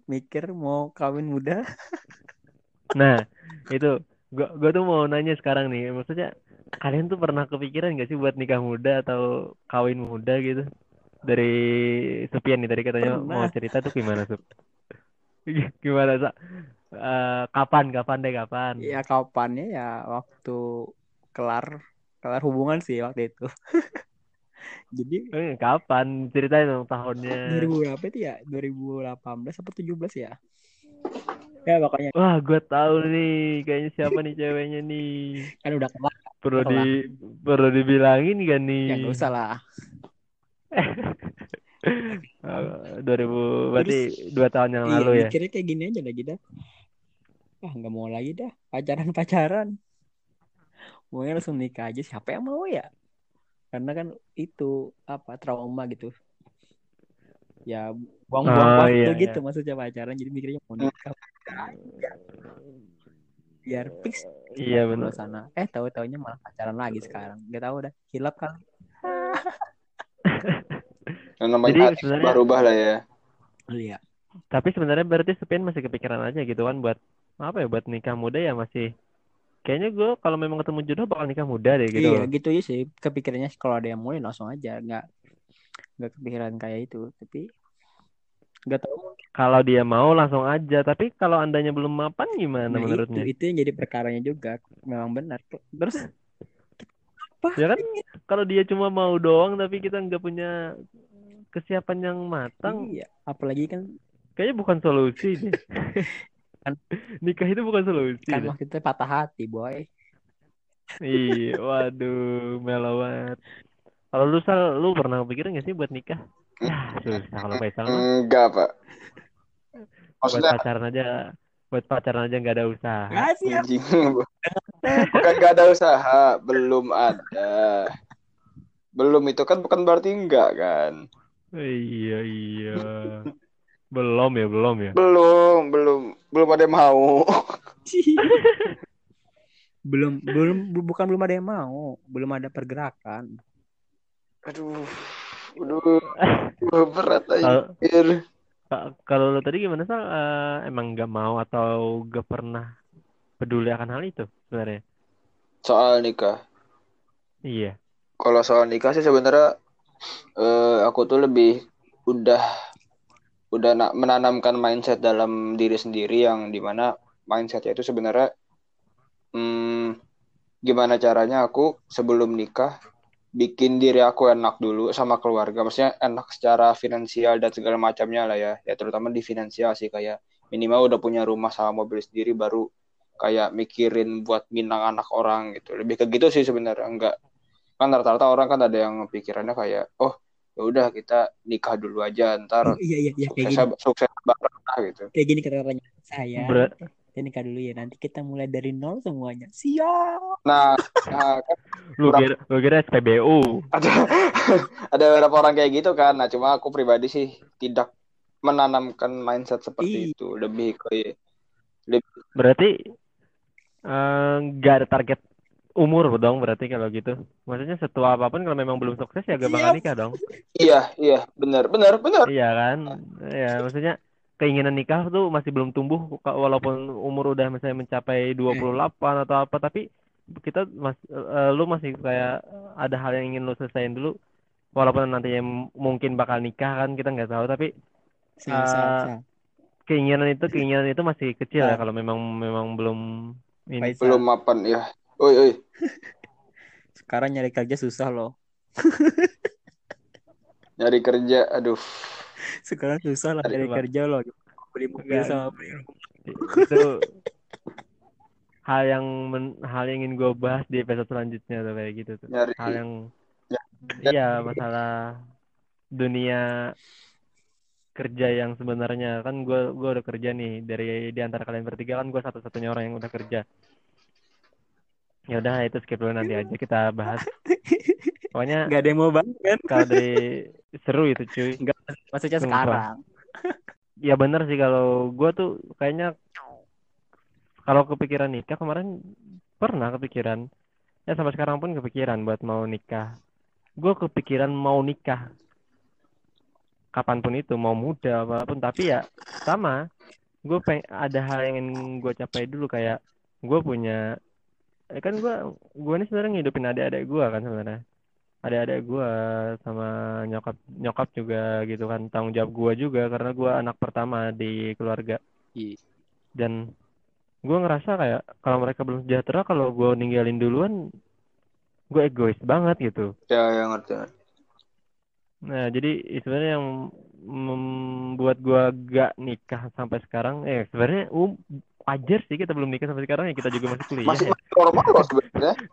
mikir mau kawin muda. nah, itu gua gua tuh mau nanya sekarang nih, maksudnya kalian tuh pernah kepikiran gak sih buat nikah muda atau kawin muda gitu? Dari Supian nih tadi katanya Pernah. mau cerita tuh gimana, Sup? Gimana, Sa? Eh, kapan, kapan deh, kapan? Ya kapannya ya waktu kelar kelar hubungan sih waktu itu. Jadi Eh, kapan? Ceritain dong tahunnya. 2000 berapa itu ya? 2018 atau 17 ya? Ya pokoknya Wah, gue tahu nih, kayaknya siapa nih ceweknya nih. kan udah kelar. Perlu Kelar. di perlu dibilangin kan nih. Ya nggak usah lah. Eh, 2000 berarti dua tahun yang Iya, lalu ya. mikirnya kayak gini aja lagi dah. Ah, nggak mau lagi dah. Pacaran-pacaran. Maunya langsung nikah aja. Siapa yang mau ya? Karena kan itu apa trauma gitu. Ya buang-buang Oh, waktu iya, gitu iya. maksudnya pacaran. Jadi mikirnya mau nikah. Biar fix Iya benar. sana. Eh tahu-taunya malah pacaran lagi sekarang. Gak tahu dah. Hilap kali. Namanya Jadi hati sebenarnya- berubah lah ya. Iya. Tapi sebenarnya berarti Sepin masih kepikiran aja gitu kan buat apa ya buat nikah muda ya masih kayaknya gue kalau memang ketemu jodoh bakal nikah muda deh gitu. Iya gitu aja sih. Kepikirannya kalau ada yang mulai langsung aja. Nggak nggak kepikiran kayak itu tapi nggak tahu Kalau dia mau langsung aja, tapi kalau andanya belum mapan gimana nah, menurutnya? itu itu yang jadi perkaranya juga memang benar terus apa Ya kan kalau dia cuma mau doang tapi kita nggak punya kesiapan yang matang, iya apalagi kan kayaknya bukan solusi deh. Kan- Nikah itu bukan solusi kan waktu itu patah hati boy Iya, waduh, melo banget. Kalau lu Sal, lu pernah kepikiran gak sih buat nikah? Ya, susah kalau Faisal mah. Enggak, Pak. Buat Maksudnya pacaran aja, buat pacaran aja nggak ada usaha. nggak sih anjing. bukan gak ada usaha, belum ada. Belum itu kan bukan berarti enggak kan? Iya, iya. Belum ya, belum ya. Belum, belum, belum ada yang mau. belum belum bu- bukan belum ada yang mau belum ada pergerakan Aduh, aduh, berat. Ka- Kalau lo tadi gimana Sal? Eh, emang nggak mau atau gak pernah peduli akan hal itu sebenarnya? Soal nikah. Iya. Kalau soal nikah sih sebenarnya eh, aku tuh lebih udah udah nak menanamkan mindset dalam diri sendiri yang di mana mindsetnya itu sebenarnya hmm, gimana caranya aku sebelum nikah bikin diri aku enak dulu sama keluarga. Maksudnya enak secara finansial dan segala macamnya lah ya. Ya terutama di finansial sih kayak minimal udah punya rumah sama mobil sendiri baru kayak mikirin buat minang anak orang gitu. Lebih ke gitu sih sebenarnya enggak. Kan rata-rata orang kan ada yang pikirannya kayak oh ya udah kita nikah dulu aja ntar oh, iya iya iya kayak gini. sukses sukses bareng lah gitu. Kayak gini katanya saya Ber- kita nikah dulu ya nanti kita mulai dari nol semuanya. Siap. Nah, nah kan Lu kira, lu kira SPBU. ada ada beberapa orang kayak gitu kan. Nah cuma aku pribadi sih tidak menanamkan mindset seperti Ih. itu. Lebih ke Berarti eh, nggak ada target umur dong berarti kalau gitu. Maksudnya setua apa pun kalau memang belum sukses ya gak bakal Siap. nikah dong. iya iya benar benar benar Iya kan? Ya, maksudnya keinginan nikah tuh masih belum tumbuh walaupun umur udah misalnya mencapai 28 atau apa tapi kita mas eh, lu masih kayak ada hal yang ingin lu selesaiin dulu walaupun nantinya mungkin bakal nikah kan kita nggak tahu tapi sa. keinginan itu keinginan itu masih kecil ya Nah. kalau memang memang belum ini belum mapan ya oi oi. Sekarang nyari kerja susah loh. Nyari kerja aduh. Sekarang susah lah nyari kerja loh. Beli mobil sama beli itu hal yang men- hal yang ingin gue bahas di episode selanjutnya tuh kayak gitu tuh. Nyari. Hal yang Ya. iya masalah dunia kerja yang sebenarnya. Kan gue gua udah kerja nih dari di antara kalian bertiga kan gue satu-satunya orang yang udah kerja ya udah itu skip dulu nanti aja kita bahas. Pokoknya nggak ada yang mau banget kan kalau dari seru itu cuy. Nggak maksudnya Sumpah. sekarang. Ya bener sih kalau gue tuh kayaknya kalau kepikiran nikah kemarin pernah kepikiran. Ya sampai sekarang pun kepikiran buat mau nikah. Gue kepikiran mau nikah. Kapan pun itu mau muda apa pun. Tapi ya sama. Gue peng ada hal yang ingin gue capai dulu kayak gue punya eh kan gue gue ini sebenarnya ngidupin adik-adik gue kan sebenarnya adik-adik gue sama nyokap nyokap juga gitu kan tanggung jawab gue juga karena gue anak pertama di keluarga Iya. dan gue ngerasa kayak kalau mereka belum sejahtera kalau gue ninggalin duluan gue egois banget gitu ya yang ngerti ngerti. Nah, jadi sebenarnya yang membuat gua gak nikah sampai sekarang, eh sebenarnya um, wajar sih kita belum nikah sampai sekarang ya kita juga masih kuliah masih ya. masih normal loh sebenarnya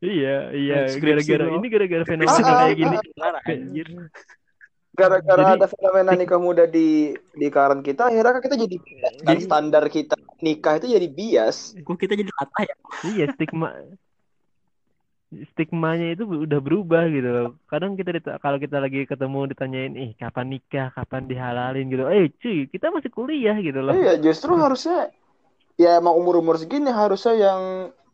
Iya, iya, gara-gara ini gara-gara fenomena Ah, kayak gini. Kelar, anjir gara-gara Jadi- ada fenomena nikah muda di di karan kita akhirnya kan kita jadi bias kan Jadi- standar kita nikah itu jadi bias kok kita jadi latah ya Iya, stigma stigmanya itu udah berubah gitu loh. Kadang kita dita- kalau kita lagi ketemu ditanyain, "Ih, kapan nikah? Kapan dihalalin?" gitu. Eh, cuy, kita masih kuliah gitu loh. iya justru harusnya ya emang umur umur segini harusnya yang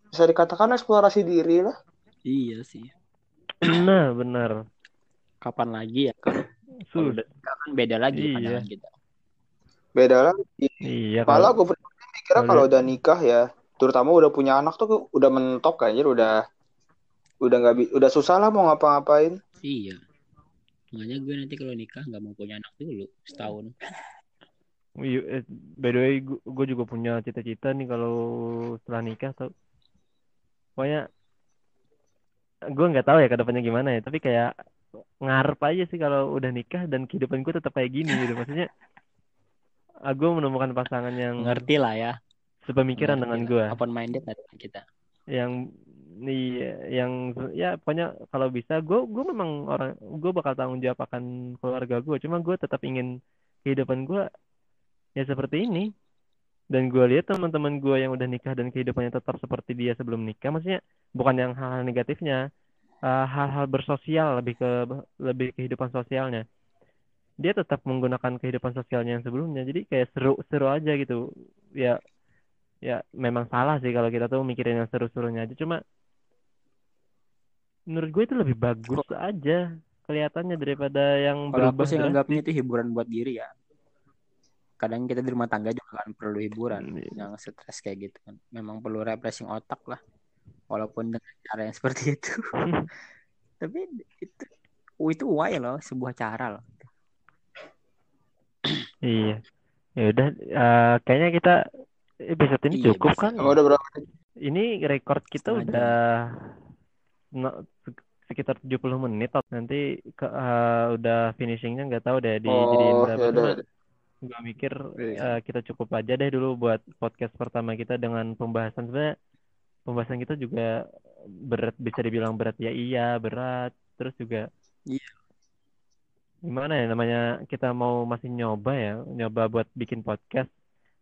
bisa dikatakan eksplorasi diri lah. Iya sih. Nah, benar. kapan lagi ya? Kalau udah kan beda lagi Iya. pandangan kita. Beda lah Iya, malah kalau aku pribadi mikirnya kalau kalau udah nikah ya terutama udah punya anak tuh udah mentok anjir udah udah nggak bi- udah susah lah mau ngapa-ngapain. Iya. Makanya gue nanti kalau nikah nggak mau punya anak dulu setahun. Iya, eh, by the way, gue juga punya cita-cita nih kalau setelah nikah tuh. Pokoknya gue nggak tahu ya ke depannya gimana ya, tapi kayak ngarep aja sih kalau udah nikah dan kehidupan gue tetap kayak gini gitu. Maksudnya gue menemukan pasangan yang Ngerti lah ya. sepemikiran dengan gue. Open minded kita. yang nih yang ya pokoknya kalau bisa gue gue memang orang gue bakal tanggung jawab akan keluarga gue cuma gue tetap ingin kehidupan gue ya seperti ini. Dan gue lihat teman-teman gue yang udah nikah dan kehidupannya tetap seperti dia sebelum nikah maksudnya bukan yang hal-hal negatifnya eh, hal-hal bersosial lebih ke lebih kehidupan sosialnya. Dia tetap menggunakan kehidupan sosialnya yang sebelumnya. Jadi kayak seru-seru aja gitu. Ya ya memang salah sih kalau kita tuh mikirin yang seru-serunya aja. Cuma menurut gue itu lebih bagus aja kelihatannya daripada yang Kalau aku sih drastis. nganggapnya itu hiburan buat diri ya. Kadang kita di rumah tangga juga kan perlu hiburan, Hmm, iya. jangan stres kayak gitu kan. Memang perlu refreshing otak lah, walaupun dengan cara yang seperti itu. Tapi itu itu why loh, sebuah cara loh. iya ya udah eh, kayaknya kita episode ini Iya, cukup bisa. kan Emang udah berapa? ini record kita Setengah udah no- se- sekitar 70 menit nanti ke, eh, udah finishingnya nggak tahu deh dijadiin Oh, berapa ya udah. cuma gue mikir Iya. eh, kita cukup aja deh dulu buat podcast pertama kita dengan pembahasan. Sebenarnya pembahasan kita juga berat bisa dibilang berat. Ya iya berat. Terus juga Iya. gimana ya namanya kita mau masih nyoba ya nyoba buat bikin podcast.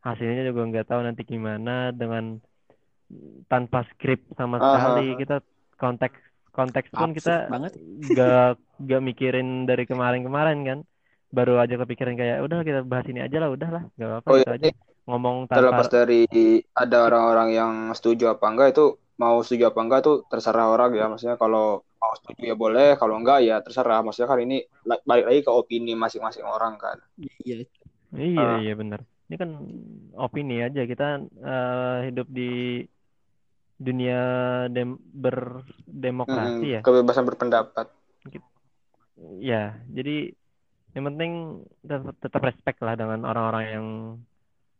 Hasilnya juga nggak tahu nanti gimana dengan tanpa skrip sama sekali. Kita konteks konteks pun Absurd kita banget. gak gak mikirin dari kemarin-kemarin kan baru aja kepikiran kayak udah kita bahas ini aja lah udah lah gak apa-apa Oh gitu iya, aja. Ngomong terlepas tanpa dari ada orang-orang yang setuju apa enggak itu mau setuju apa enggak tuh terserah orang ya. Maksudnya kalau mau setuju ya boleh kalau enggak ya terserah. Maksudnya kan ini balik lagi ke opini masing-masing orang kan. Iya, iya Ah. iya benar ini kan opini aja. Kita eh, hidup di dunia dem berdemokrasi ya. Mm-mm, kebebasan berpendapat. Ya jadi yang penting tetap, tetap respect lah dengan orang-orang yang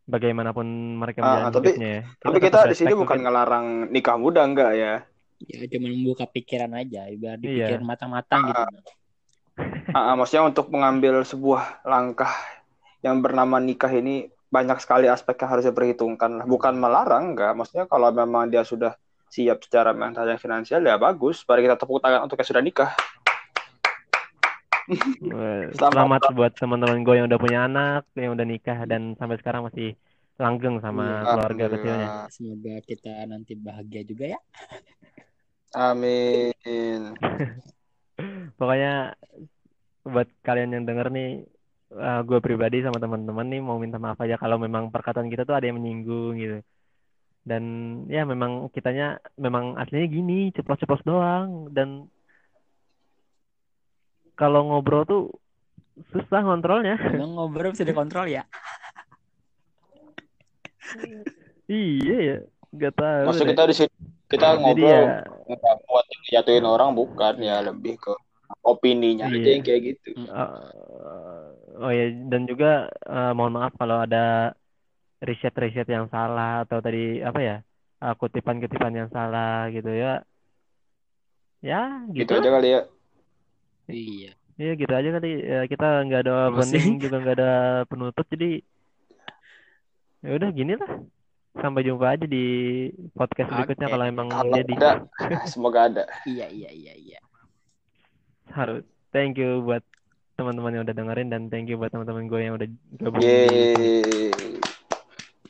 bagaimanapun mereka Ah, menjalani tapi- hidupnya ya tapi tetap kita di sini bukan mungkin- ngelarang nikah muda enggak ya ya cuma membuka pikiran aja, biar Iya. dipikir matang-matang gitu. Ah, ah, maksudnya untuk mengambil sebuah langkah yang bernama nikah ini banyak sekali aspek yang harus diperhitungkan. Bukan melarang, enggak. Maksudnya kalau memang dia sudah siap secara mental dan finansial, ya bagus. Mari kita tepuk tangan untuk yang sudah nikah. Selamat. Selamat buat teman-teman gue yang udah punya anak, yang udah nikah dan sampai sekarang masih langgeng sama Iya. keluarga kecilnya. Semoga kita nanti bahagia juga ya. Amin. Pokoknya buat kalian yang denger nih, eh, gue pribadi sama teman-teman nih mau minta maaf aja kalau memang perkataan kita tuh ada yang menyinggung gitu. Dan ya memang kitanya memang aslinya gini, ceplos-ceplos doang. Dan kalau ngobrol tuh susah ngontrolnya. Emang ngobrol bisa dikontrol ya? Iya ya, gak tahu. Maksud deh. kita di sini kita ngobrol ya nggak buat jatuhin orang bukan ya lebih ke opininya aja Iya. yang kayak gitu. Eh, oh ya dan juga eh, mohon maaf kalau ada riset-riset yang salah atau tadi apa ya eh, kutipan-kutipan yang salah gitu ya ya Gitu gitu aja kali ya. Iya. ya gitu aja kali ya, kita nggak ada opening juga nggak ada penutup jadi ya udah gini lah sampai jumpa aja di podcast berikutnya Oke. kalau emang Kalau jadi ada, semoga ada. Iya, iya, iya, iya. harus thank you buat teman-teman yang udah dengerin dan thank you buat teman-teman gue yang udah gabung Yeay.